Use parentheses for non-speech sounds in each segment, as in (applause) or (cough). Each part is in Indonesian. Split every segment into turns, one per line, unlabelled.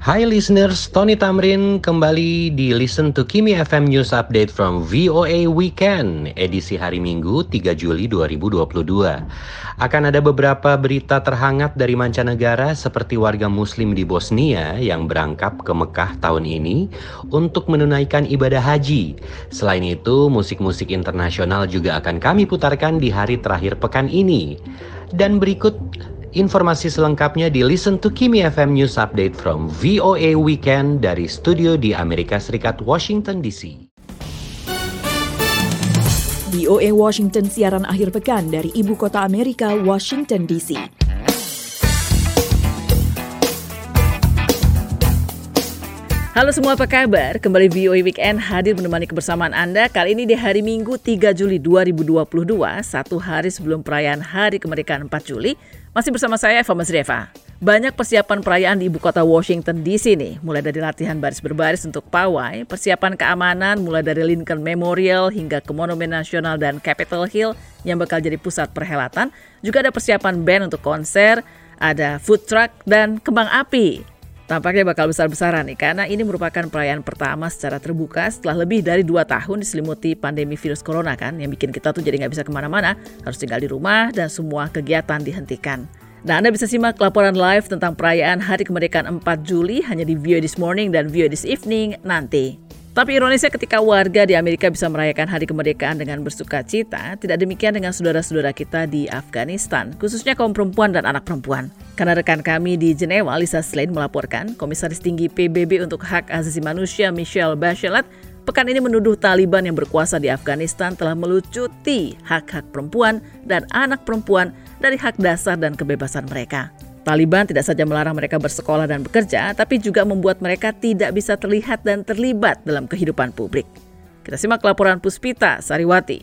Hai listeners, Tony Tamrin kembali di Listen to Kimi FM News Update from VOA Weekend, edisi hari Minggu 3 Juli 2022. Akan ada beberapa berita terhangat dari mancanegara seperti warga muslim di Bosnia yang berangkap ke Mekah tahun ini untuk menunaikan ibadah haji. Selain itu, musik-musik internasional juga akan kami putarkan di hari terakhir pekan ini. Dan berikut Informasi selengkapnya di Listen to Kimi FM News Update from VOA Weekend dari studio di Amerika Serikat, Washington DC.
VOA Washington siaran akhir pekan dari ibu kota Amerika, Washington DC. Halo semua, apa kabar? Kembali VOA Weekend hadir menemani kebersamaan Anda kali ini di hari Minggu 3 Juli 2022, satu hari sebelum perayaan Hari Kemerdekaan 4 Juli. Masih bersama saya Eva Masrieva. Banyak persiapan perayaan di ibu kota Washington DC nih, mulai dari latihan baris berbaris untuk pawai, persiapan keamanan mulai dari Lincoln Memorial hingga ke Monumen Nasional dan Capitol Hill yang bakal jadi pusat perhelatan. Juga ada persiapan band untuk konser, ada food truck dan kembang api. Tampaknya bakal besar-besaran nih, karena ini merupakan perayaan pertama secara terbuka setelah lebih dari dua tahun diselimuti pandemi virus corona kan, yang bikin kita tuh jadi nggak bisa ke mana-mana, harus tinggal di rumah dan semua kegiatan dihentikan. Nah, Anda bisa simak laporan live tentang perayaan Hari Kemerdekaan 4 Juli hanya di View This Morning dan View This Evening nanti. Tapi ironisnya ketika warga di Amerika bisa merayakan hari kemerdekaan dengan bersuka cita, tidak demikian dengan saudara-saudara kita di Afghanistan, khususnya kaum perempuan dan anak perempuan. Karena rekan kami di Jenewa, Lisa Slane melaporkan, Komisaris Tinggi PBB untuk Hak Asasi Manusia Michelle Bachelet pekan ini menuduh Taliban yang berkuasa di Afghanistan telah melucuti hak-hak perempuan dan anak perempuan dari hak dasar dan kebebasan mereka. Taliban tidak saja melarang mereka bersekolah dan bekerja, tapi juga membuat mereka tidak bisa terlihat dan terlibat dalam kehidupan publik. Kita simak laporan Puspita Sariwati.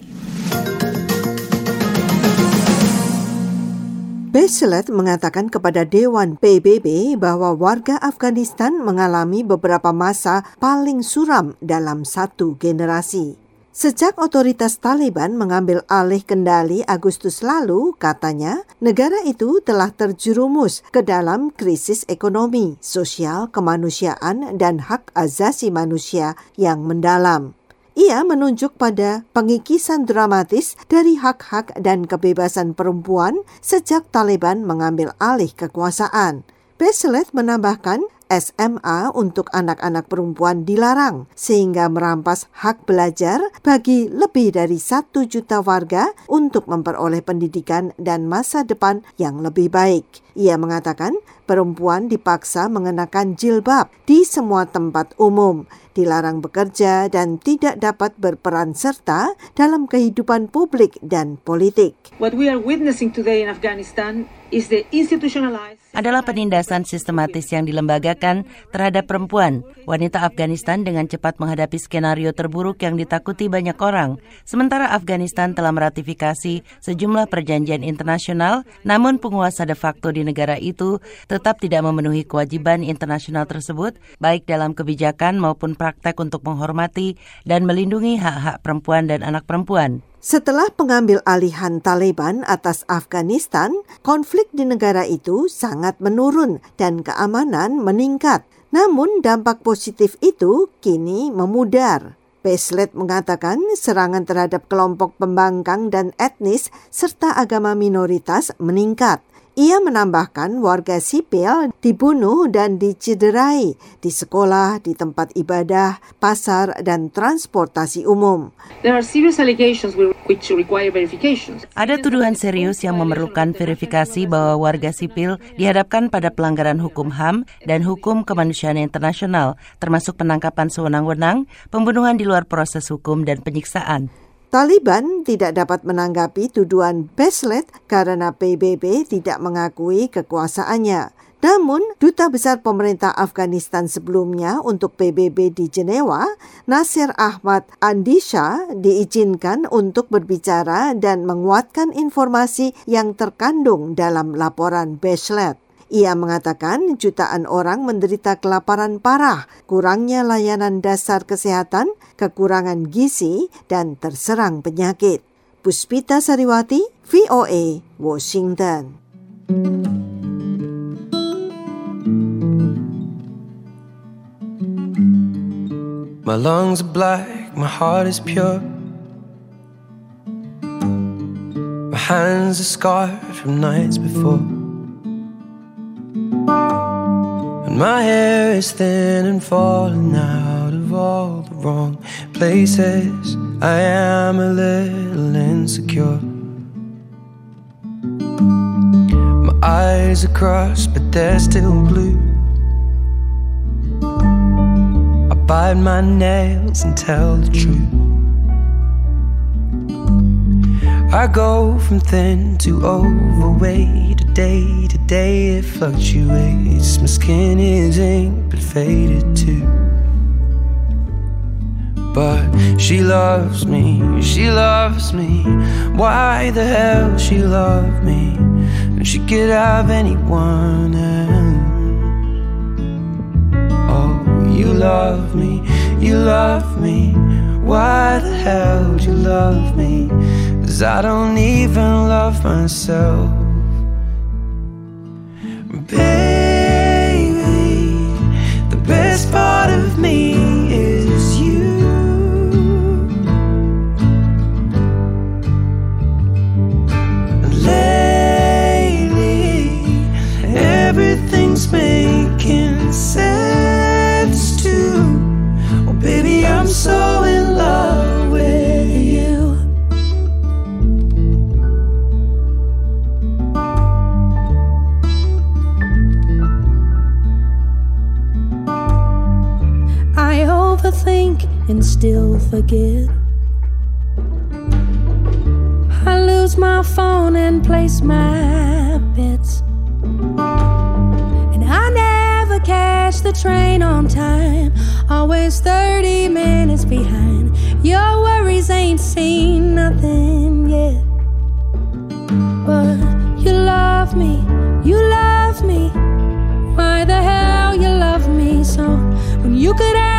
Bachelet mengatakan kepada Dewan PBB bahwa warga Afghanistan mengalami beberapa masa paling suram dalam satu generasi. Sejak otoritas Taliban mengambil alih kendali Agustus lalu, katanya, negara itu telah terjerumus ke dalam krisis ekonomi, sosial, kemanusiaan, dan hak asasi manusia yang mendalam. Ia menunjuk pada pengikisan dramatis dari hak-hak dan kebebasan perempuan sejak Taliban mengambil alih kekuasaan. Bachelet menambahkan SMA untuk anak-anak perempuan dilarang sehingga merampas hak belajar bagi lebih dari satu juta warga untuk memperoleh pendidikan dan masa depan yang lebih baik. Ia mengatakan perempuan dipaksa mengenakan jilbab di semua tempat umum, dilarang bekerja dan tidak dapat berperan serta dalam kehidupan publik dan politik.
What we are witnessing today in Afghanistan
adalah penindasan sistematis yang dilembagakan terhadap perempuan. Wanita Afghanistan dengan cepat menghadapi skenario terburuk yang ditakuti banyak orang. Sementara Afghanistan telah meratifikasi sejumlah perjanjian internasional, namun penguasa de facto di negara itu tetap tidak memenuhi kewajiban internasional tersebut, baik dalam kebijakan maupun praktek untuk menghormati dan melindungi hak-hak perempuan dan anak perempuan.
Setelah pengambil alihan Taliban atas Afghanistan, konflik di negara itu sangat menurun dan keamanan meningkat. Namun dampak positif itu kini memudar. Bachelet mengatakan serangan terhadap kelompok pembangkang dan etnis serta agama minoritas meningkat. Ia menambahkan warga sipil dibunuh dan dicederai di sekolah, di tempat ibadah, pasar, dan transportasi umum.
Ada tuduhan serius yang memerlukan verifikasi bahwa warga sipil dihadapkan pada pelanggaran hukum HAM dan hukum kemanusiaan internasional, termasuk penangkapan sewenang-wenang, pembunuhan di luar proses hukum, dan penyiksaan.
Taliban tidak dapat menanggapi tuduhan Bachelet karena PBB tidak mengakui kekuasaannya. Namun, Duta Besar Pemerintah Afghanistan sebelumnya untuk PBB di Jenewa, Nasir Ahmad Andisha, diizinkan untuk berbicara dan menguatkan informasi yang terkandung dalam laporan Bachelet. Ia mengatakan jutaan orang menderita kelaparan parah, kurangnya layanan dasar kesehatan, kekurangan gizi, dan terserang penyakit. Puspita Sariwati, VOA, Washington.
My lungs are black, my heart is pure. My hands are scarred from nights before. My hair is thin and falling out of all the wrong places. I am a little insecure. My eyes are crossed, but they're still blue. I bite my nails and tell the truth. I go from thin to overweight. Day to day it fluctuates. Skin is ink but faded too. But she loves me, she loves me. Why the hell she love me? When she could have anyone else. Oh, you love me, you love me. Why the hell do you love me? Cause I don't even love myself. Baby, part of me is you. Lately, everything's making sense too. Oh, baby, I'm so
overthink and still forget. I lose my phone and place my bets. And I never catch the train on time, always 30 minutes behind. Your worries ain't seen nothing yet. But you love me, you love me. Why the hell you love me so when you could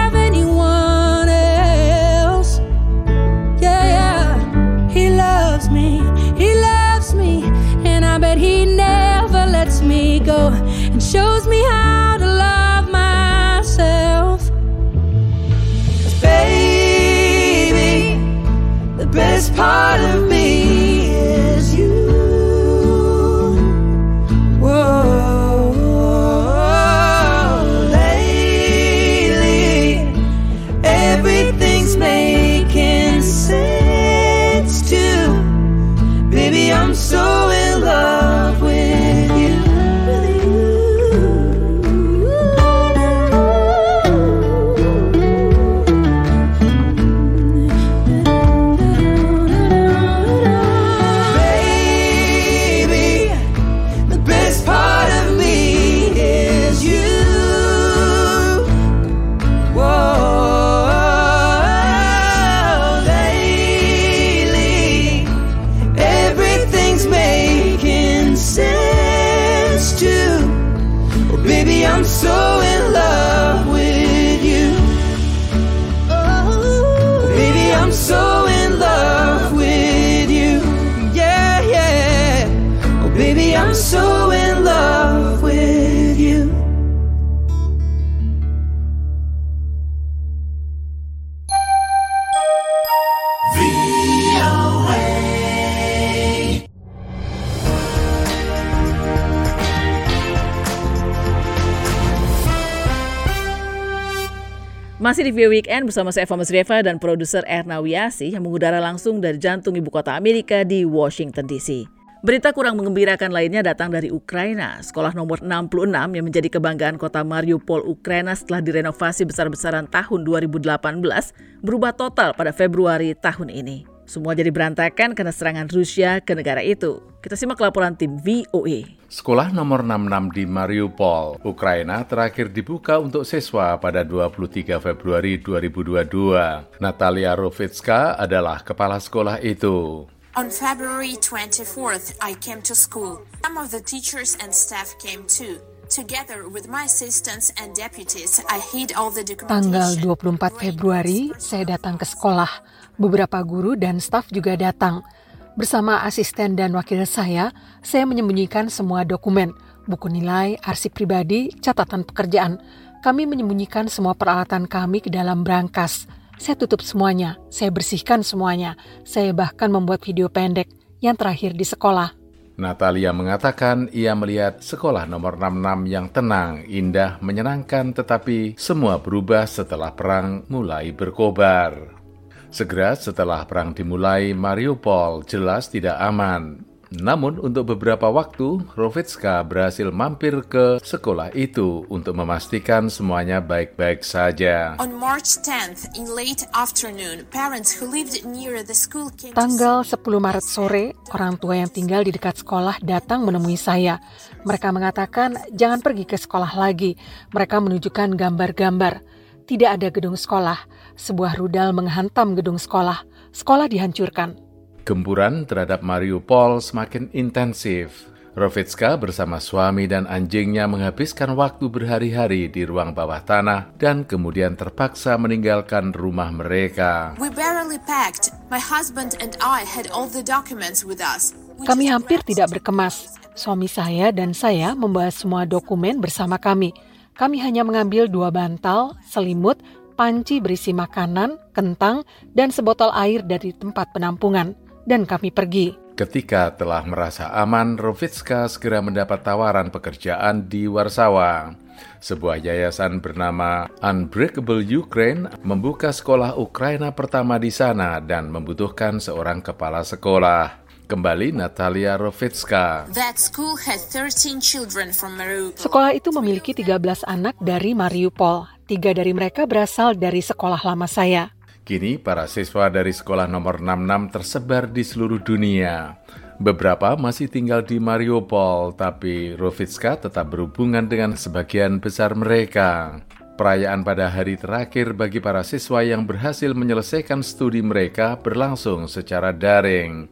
Masih di View Weekend bersama saya Fama Reva dan produser Erna Wiasi yang mengudara langsung dari jantung ibu kota Amerika di Washington DC. Berita kurang mengembirakan lainnya datang dari Ukraina. Sekolah nomor 66 yang menjadi kebanggaan kota Mariupol, Ukraina setelah direnovasi besar-besaran tahun 2018 berubah total pada Februari tahun ini. Semua jadi berantakan karena serangan Rusia ke negara itu. Kita simak laporan tim VOA.
Sekolah nomor 66 di Mariupol, Ukraina terakhir dibuka untuk siswa pada 23 Februari 2022. Natalia Rovitska adalah kepala sekolah itu.
On February 24th, I came to school. Some of the teachers and staff came too.
Tanggal
documentation.
24 Februari, saya datang ke sekolah. Beberapa guru dan staf juga datang. Bersama asisten dan wakil saya, saya menyembunyikan semua dokumen, buku nilai, arsip pribadi, catatan pekerjaan. Kami menyembunyikan semua peralatan kami ke dalam brankas. Saya tutup semuanya, saya bersihkan semuanya. Saya bahkan membuat video pendek yang terakhir di sekolah.
Natalia mengatakan ia melihat sekolah nomor 66 yang tenang, indah, menyenangkan, tetapi semua berubah setelah perang mulai berkobar. Segera setelah perang dimulai, Mariupol jelas tidak aman. Namun untuk beberapa waktu, Rovitska berhasil mampir ke sekolah itu untuk memastikan semuanya baik-baik saja.
On March 10th, in late afternoon, parents who lived near the school came
Tanggal 10 Maret sore, orang tua yang tinggal di dekat sekolah datang menemui saya. Mereka mengatakan jangan pergi ke sekolah lagi. Mereka menunjukkan gambar-gambar. Tidak ada gedung sekolah. Sebuah rudal menghantam gedung sekolah. Sekolah dihancurkan.
Gempuran terhadap Mariupol semakin intensif. Rovitska bersama suami dan anjingnya menghabiskan waktu berhari-hari di ruang bawah tanah dan kemudian terpaksa meninggalkan rumah mereka.
We barely packed. My husband and I had all the documents with us. We
Kami hampir tidak berkemas. Suami saya dan saya membawa semua dokumen bersama kami. Kami hanya mengambil dua bantal, selimut, panci berisi makanan, kentang, dan sebotol air dari tempat penampungan. Dan kami pergi.
Ketika telah merasa aman, Rovitska segera mendapat tawaran pekerjaan di Warsawa. Sebuah yayasan bernama Unbreakable Ukraine membuka sekolah Ukraina pertama di sana dan membutuhkan seorang kepala sekolah. Kembali Natalia Rovitska.
That school had 13 children from Mariupol.
Sekolah itu memiliki 13 anak dari Mariupol. Tiga dari mereka berasal dari sekolah lama saya.
Kini para siswa dari sekolah nomor 66 tersebar di seluruh dunia. Beberapa masih tinggal di Mariupol, tapi Rovitska tetap berhubungan dengan sebagian besar mereka. Perayaan pada hari terakhir bagi para siswa yang berhasil menyelesaikan studi mereka berlangsung secara daring.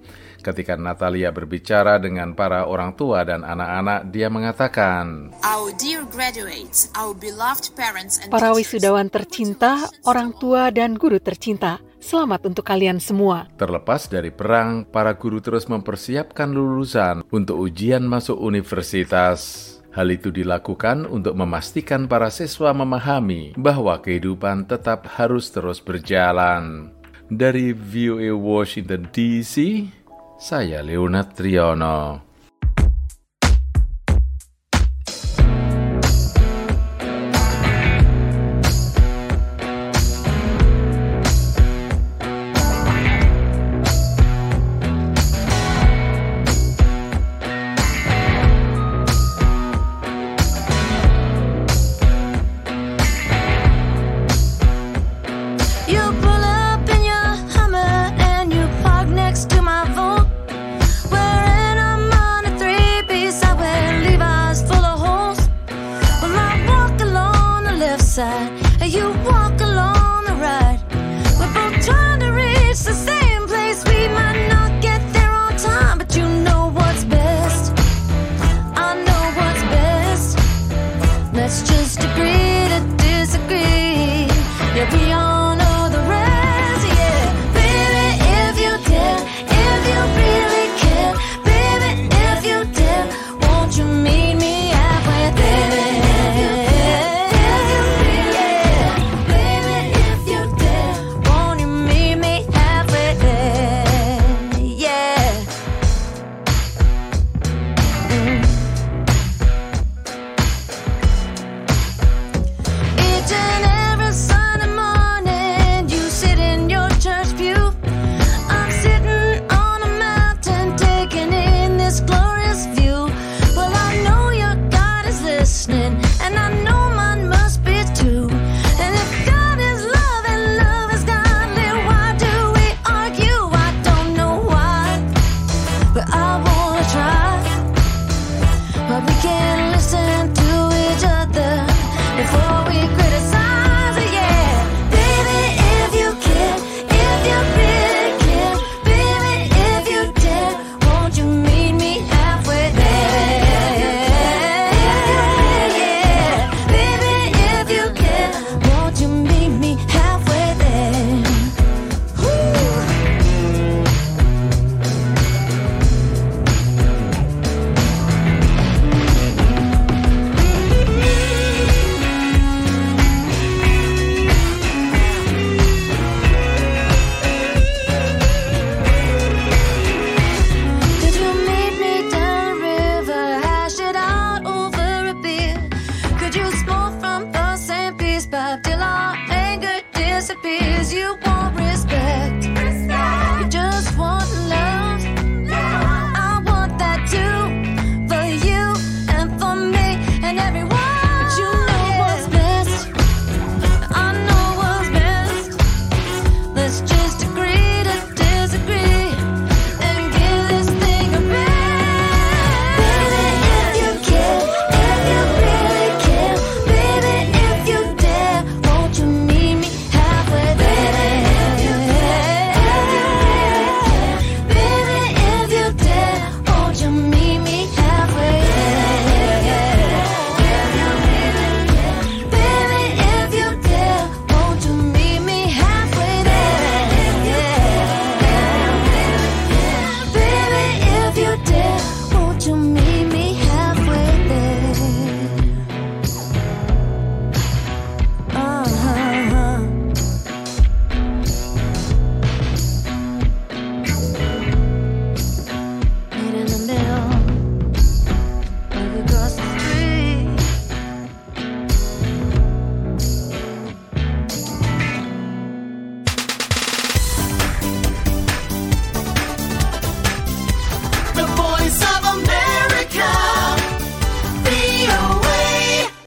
Ketika Natalia berbicara dengan para orang tua dan anak-anak, dia mengatakan,
Our dear graduates, our beloved parents and
Para wisudawan tercinta, orang tua dan guru tercinta, selamat untuk kalian semua.
Terlepas dari perang, para guru terus mempersiapkan lulusan untuk ujian masuk universitas. Hal itu dilakukan untuk memastikan para siswa memahami bahwa kehidupan tetap harus terus berjalan. Dari VOA Washington DC, saya Leonard Triono.
You that's just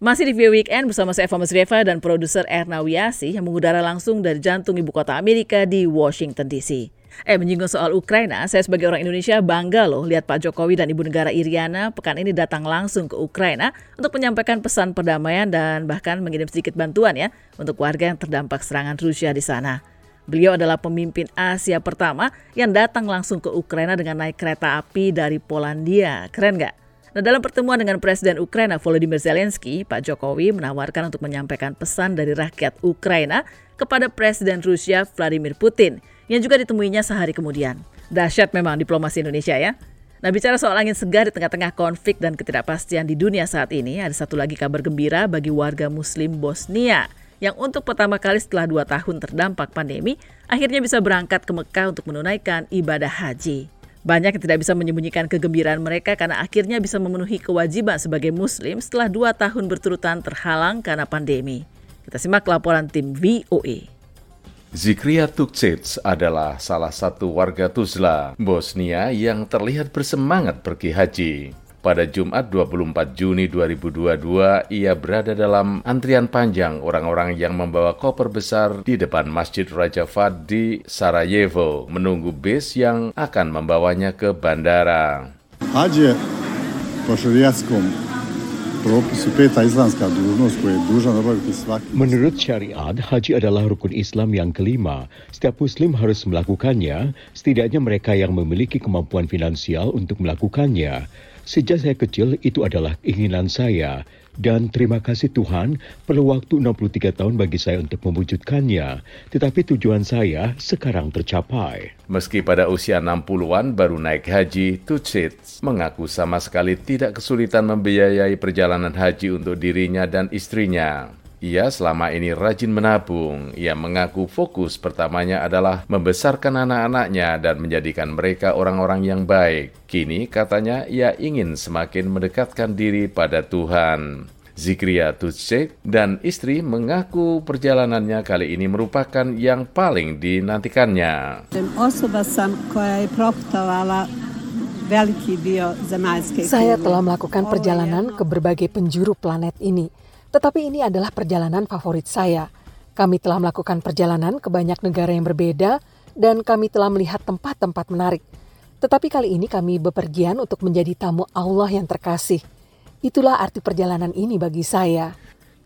Masih di View Weekend bersama saya Eva Masrieva dan produser Erna Wiasi yang mengudara langsung dari jantung ibu kota Amerika di Washington DC. Eh, menyinggung soal Ukraina, saya sebagai orang Indonesia bangga loh lihat Pak Jokowi dan Ibu Negara Iriana pekan ini datang langsung ke Ukraina untuk menyampaikan pesan perdamaian dan bahkan mengirim sedikit bantuan ya untuk warga yang terdampak serangan Rusia di sana. Beliau adalah pemimpin Asia pertama yang datang langsung ke Ukraina dengan naik kereta api dari Polandia. Keren nggak? Nah, dalam pertemuan dengan Presiden Ukraina Volodymyr Zelensky, Pak Jokowi menawarkan untuk menyampaikan pesan dari rakyat Ukraina kepada Presiden Rusia Vladimir Putin yang juga ditemuinya sehari kemudian. Dahsyat memang diplomasi Indonesia ya. Nah bicara soal angin segar di tengah-tengah konflik dan ketidakpastian di dunia saat ini, ada satu lagi kabar gembira bagi warga muslim Bosnia yang untuk pertama kali setelah dua tahun terdampak pandemi, akhirnya bisa berangkat ke Mekah untuk menunaikan ibadah haji. Banyak yang tidak bisa menyembunyikan kegembiraan mereka karena akhirnya bisa memenuhi kewajiban sebagai muslim setelah dua tahun berturutan terhalang karena pandemi. Kita simak laporan tim VOA.
Zikria Tukcic adalah salah satu warga Tuzla, Bosnia yang terlihat bersemangat pergi haji. Pada Jumat 24 Juni 2022, ia berada dalam antrian panjang orang-orang yang membawa koper besar di depan Masjid Raja Fad di Sarajevo, menunggu bis yang akan membawanya ke bandara.
Haji po
Menurut syariat, haji adalah rukun Islam yang kelima. Setiap muslim harus melakukannya, setidaknya mereka yang memiliki kemampuan finansial untuk melakukannya. Sejak saya kecil, itu adalah keinginan saya. Dan terima kasih Tuhan, perlu waktu 63 tahun bagi saya untuk mewujudkannya. Tetapi tujuan saya sekarang tercapai.
Meski pada usia 60-an baru naik haji, Tucit mengaku sama sekali tidak kesulitan membiayai perjalanan haji untuk dirinya dan istrinya. Ia selama ini rajin menabung. Ia mengaku fokus pertamanya adalah membesarkan anak-anaknya dan menjadikan mereka orang-orang yang baik. Kini katanya ia ingin semakin mendekatkan diri pada Tuhan. Zikria Tutsek dan istri mengaku perjalanannya kali ini merupakan yang paling dinantikannya.
Saya telah melakukan perjalanan ke berbagai penjuru planet ini. Tetapi ini adalah perjalanan favorit saya. Kami telah melakukan perjalanan ke banyak negara yang berbeda dan kami telah melihat tempat-tempat menarik. Tetapi kali ini kami bepergian untuk menjadi tamu Allah yang terkasih. Itulah arti perjalanan ini bagi saya.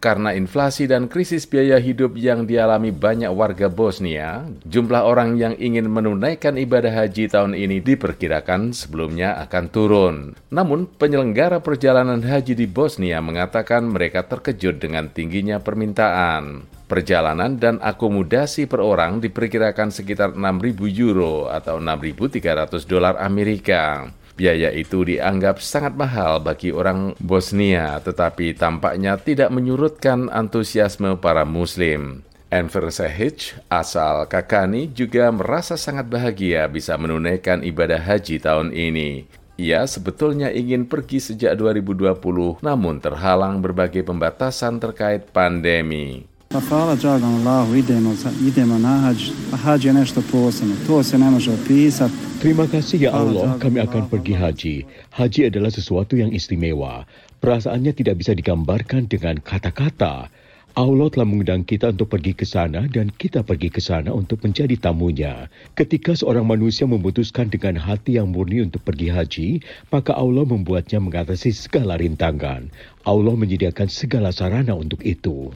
Karena inflasi dan krisis biaya hidup yang dialami banyak warga Bosnia, jumlah orang yang ingin menunaikan ibadah haji tahun ini diperkirakan sebelumnya akan turun. Namun, penyelenggara perjalanan haji di Bosnia mengatakan mereka terkejut dengan tingginya permintaan. Perjalanan dan akomodasi per orang diperkirakan sekitar 6.000 euro atau 6.300 dolar Amerika. Biaya itu dianggap sangat mahal bagi orang Bosnia, tetapi tampaknya tidak menyurutkan antusiasme para Muslim. Enver Sehic, asal Kakani, juga merasa sangat bahagia bisa menunaikan ibadah haji tahun ini. Ia sebetulnya ingin pergi sejak 2020, namun terhalang berbagai pembatasan terkait pandemi.
Pa hvala dragom Allahu, idemo, za- idemo na hađ. Pa hađ je nešto posebno, to se ne može opisati.
Terima kasih ya Allah, kami akan pergi haji. Haji adalah sesuatu yang istimewa. Perasaannya tidak bisa digambarkan dengan kata-kata. Allah telah mengundang kita untuk pergi ke sana dan kita pergi ke sana untuk menjadi tamunya. Ketika seorang manusia memutuskan dengan hati yang murni untuk pergi haji, maka Allah membuatnya mengatasi segala rintangan. Allah menyediakan segala sarana untuk itu.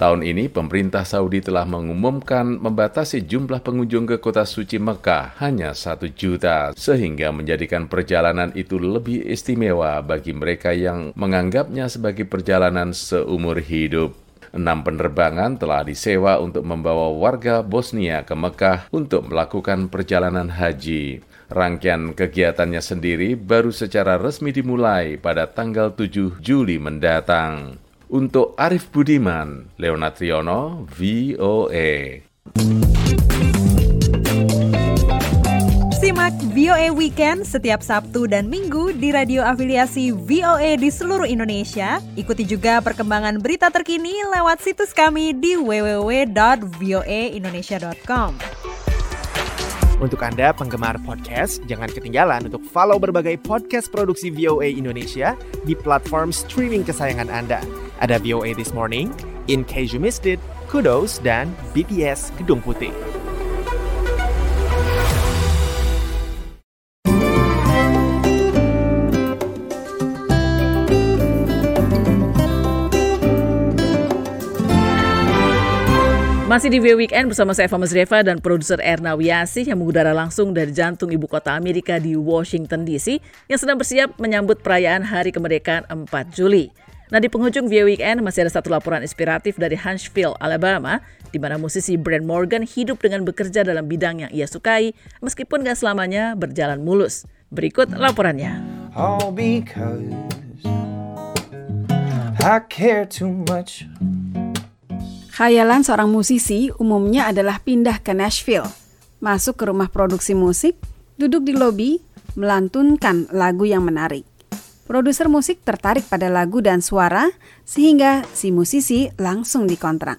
Tahun ini, pemerintah Saudi telah mengumumkan membatasi jumlah pengunjung ke kota suci Mekah hanya satu juta, sehingga menjadikan perjalanan itu lebih istimewa bagi mereka yang menganggapnya sebagai perjalanan seumur hidup. Enam penerbangan telah disewa untuk membawa warga Bosnia ke Mekah untuk melakukan perjalanan haji. Rangkaian kegiatannya sendiri baru secara resmi dimulai pada tanggal 7 Juli mendatang. Untuk Arif Budiman, Leonard Triono, VOA.
Simak VOA Weekend setiap Sabtu dan Minggu di radio afiliasi VOA di seluruh Indonesia. Ikuti juga perkembangan berita terkini lewat situs kami di www.voaindonesia.com.
Untuk Anda penggemar podcast, jangan ketinggalan untuk follow berbagai podcast produksi VOA Indonesia di platform streaming kesayangan Anda. Ada VOA This Morning, In Case You Missed It, Kudos, dan BTS Gedung Putih.
Masih di VOA Weekend bersama saya Fama Reva dan produser Erna Wiasih yang mengudara langsung dari jantung ibu kota Amerika di Washington DC yang sedang bersiap menyambut perayaan Hari Kemerdekaan 4 Juli. Nah di penghujung VOA Weekend masih ada satu laporan inspiratif dari Huntsville, Alabama, di mana musisi Brent Morgan hidup dengan bekerja dalam bidang yang ia sukai meskipun gak selamanya berjalan mulus. Berikut laporannya.
All because I care too much.
Khayalan seorang musisi umumnya adalah pindah ke Nashville, masuk ke rumah produksi musik, duduk di lobi, melantunkan lagu yang menarik. Produser musik tertarik pada lagu dan suara, sehingga si musisi langsung dikontrak.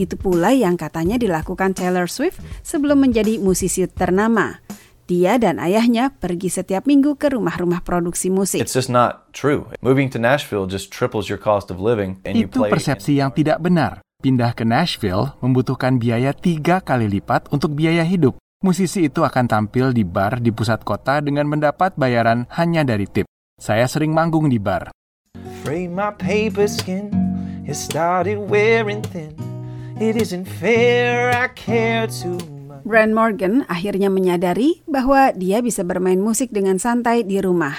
Itu pula yang katanya dilakukan Taylor Swift sebelum menjadi musisi ternama. Dia dan ayahnya pergi setiap minggu ke rumah-rumah produksi musik.
It's just not true. Moving to Nashville just triples your cost of living and you
Itu
play
persepsi yang tidak benar. Pindah ke Nashville membutuhkan biaya tiga kali lipat untuk biaya hidup. Musisi itu akan tampil di bar di pusat kota dengan mendapat bayaran hanya dari tip. Saya sering manggung di bar.
Afraid my paper skin has started wearing thin. It isn't fair, I care too much.
Brand Morgan akhirnya menyadari bahwa dia bisa bermain musik dengan santai di rumah.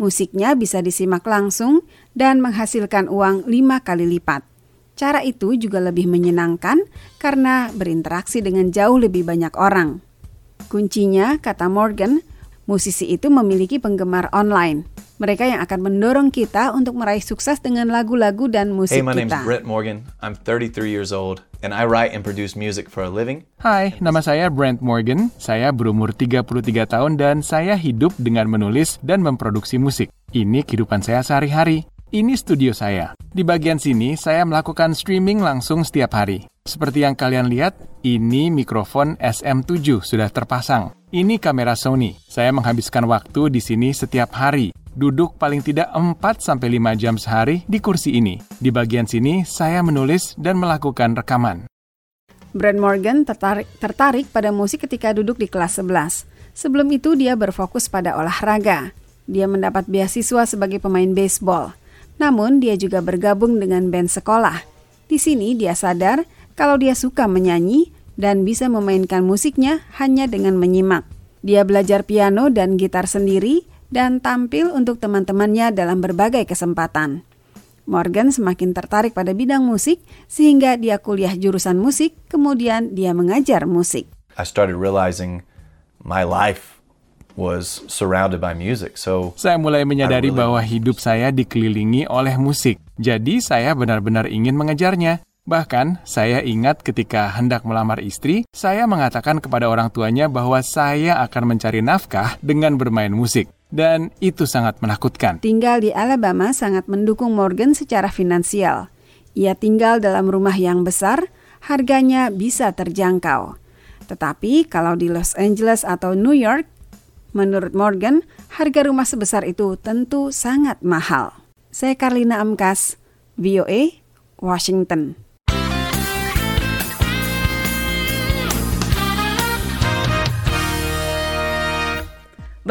Musiknya bisa disimak langsung dan menghasilkan uang lima kali lipat. Cara itu juga lebih menyenangkan karena berinteraksi dengan jauh lebih banyak orang. Kuncinya, kata Morgan, musisi itu memiliki penggemar online. Mereka yang akan mendorong kita untuk meraih sukses dengan lagu-lagu dan musik
Hey, my name's
kita.
Brent Morgan. I'm 33 years old and I write and produce music for a living.
Hai, nama saya Brent Morgan. Saya berumur 33 tahun dan saya hidup dengan menulis dan memproduksi musik. Ini kehidupan saya sehari-hari. Ini studio saya. Di bagian sini, saya melakukan streaming langsung setiap hari. Seperti yang kalian lihat, ini mikrofon SM7 sudah terpasang. Ini kamera Sony. Saya menghabiskan waktu di sini setiap hari. Duduk paling tidak 4-5 jam sehari di kursi ini. Di bagian sini, saya menulis dan melakukan rekaman.
Brand Morgan tertarik, tertarik pada musik ketika duduk di kelas 11. Sebelum itu dia berfokus pada olahraga. Dia mendapat beasiswa sebagai pemain baseball. Namun dia juga bergabung dengan band sekolah. Di sini dia sadar kalau dia suka menyanyi dan bisa memainkan musiknya hanya dengan menyimak. Dia belajar piano dan gitar sendiri dan tampil untuk teman-temannya dalam berbagai kesempatan. Morgan semakin tertarik pada bidang musik sehingga dia kuliah jurusan musik, kemudian dia mengajar musik.
I started realizing my life was surrounded by music. So
Saya mulai menyadari bahwa hidup saya dikelilingi oleh musik. Jadi saya benar-benar ingin mengejarnya. Bahkan, saya ingat ketika hendak melamar istri, saya mengatakan kepada orang tuanya bahwa saya akan mencari nafkah dengan bermain musik. Dan itu sangat menakutkan.
Tinggal di Alabama sangat mendukung Morgan secara finansial. Ia tinggal dalam rumah yang besar, harganya bisa terjangkau. Tetapi kalau di Los Angeles atau New York, menurut Morgan, harga rumah sebesar itu tentu sangat mahal. Saya Karlina Amkas, VOA, Washington.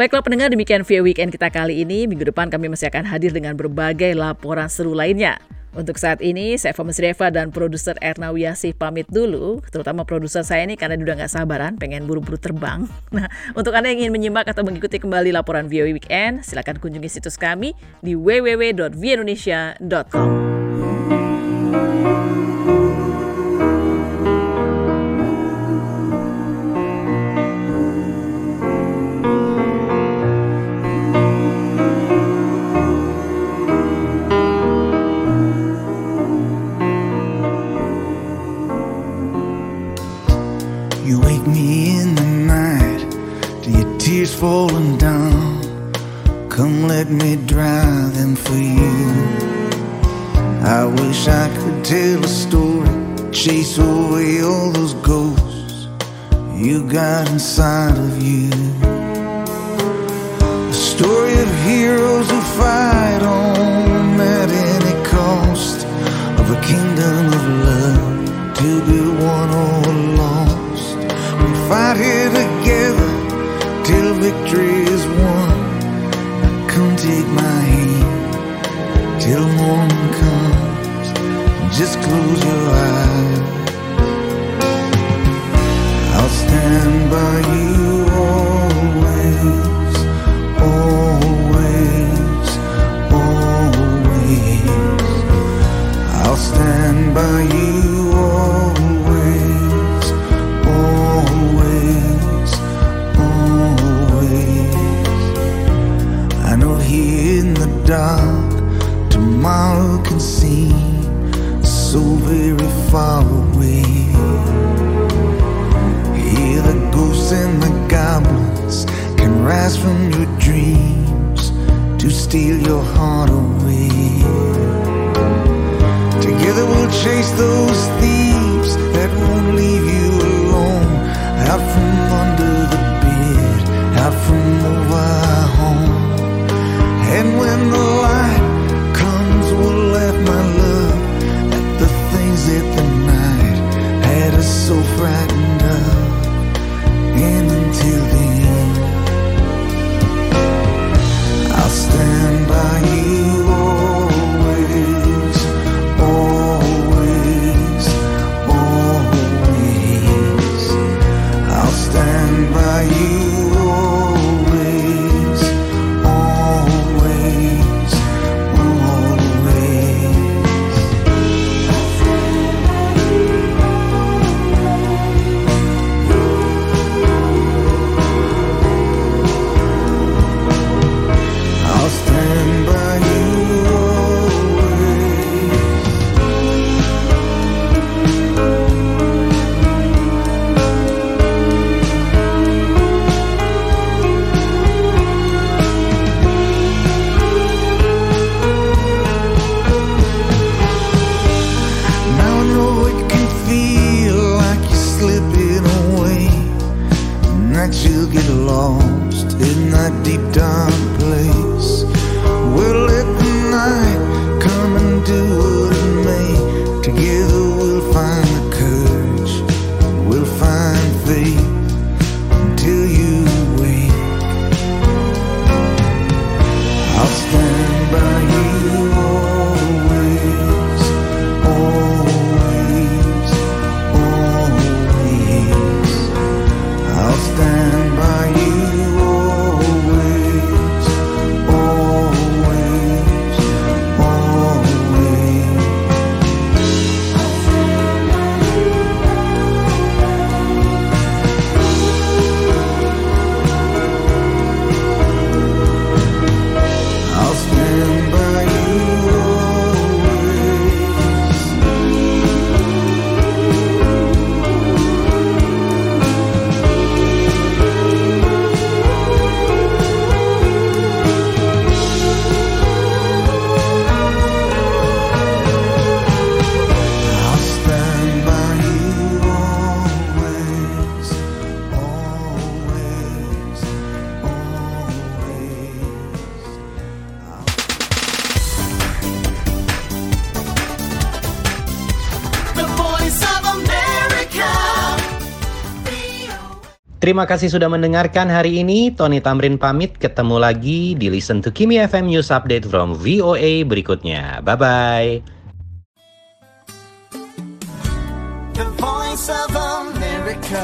Baiklah pendengar, demikian via Weekend kita kali ini. Minggu depan kami masih akan hadir dengan berbagai laporan seru lainnya. Untuk saat ini, saya Fomus Reva dan produser Erna Wiyasih pamit dulu. Terutama produser saya ini karena udah nggak sabaran, pengen buru-buru terbang. (laughs) Nah, untuk Anda yang ingin menyimak atau mengikuti kembali laporan VOA Weekend, silakan kunjungi situs kami di www.vindonesia.com.
just close your eyes. I'll stand by you. rise from your dreams to steal your heart away. Together we'll chase those
Terima kasih sudah mendengarkan hari ini. Tony Tamrin pamit. Ketemu lagi di Listen to Kimi FM News Update from VOA berikutnya. Bye-bye.
The Voice of America.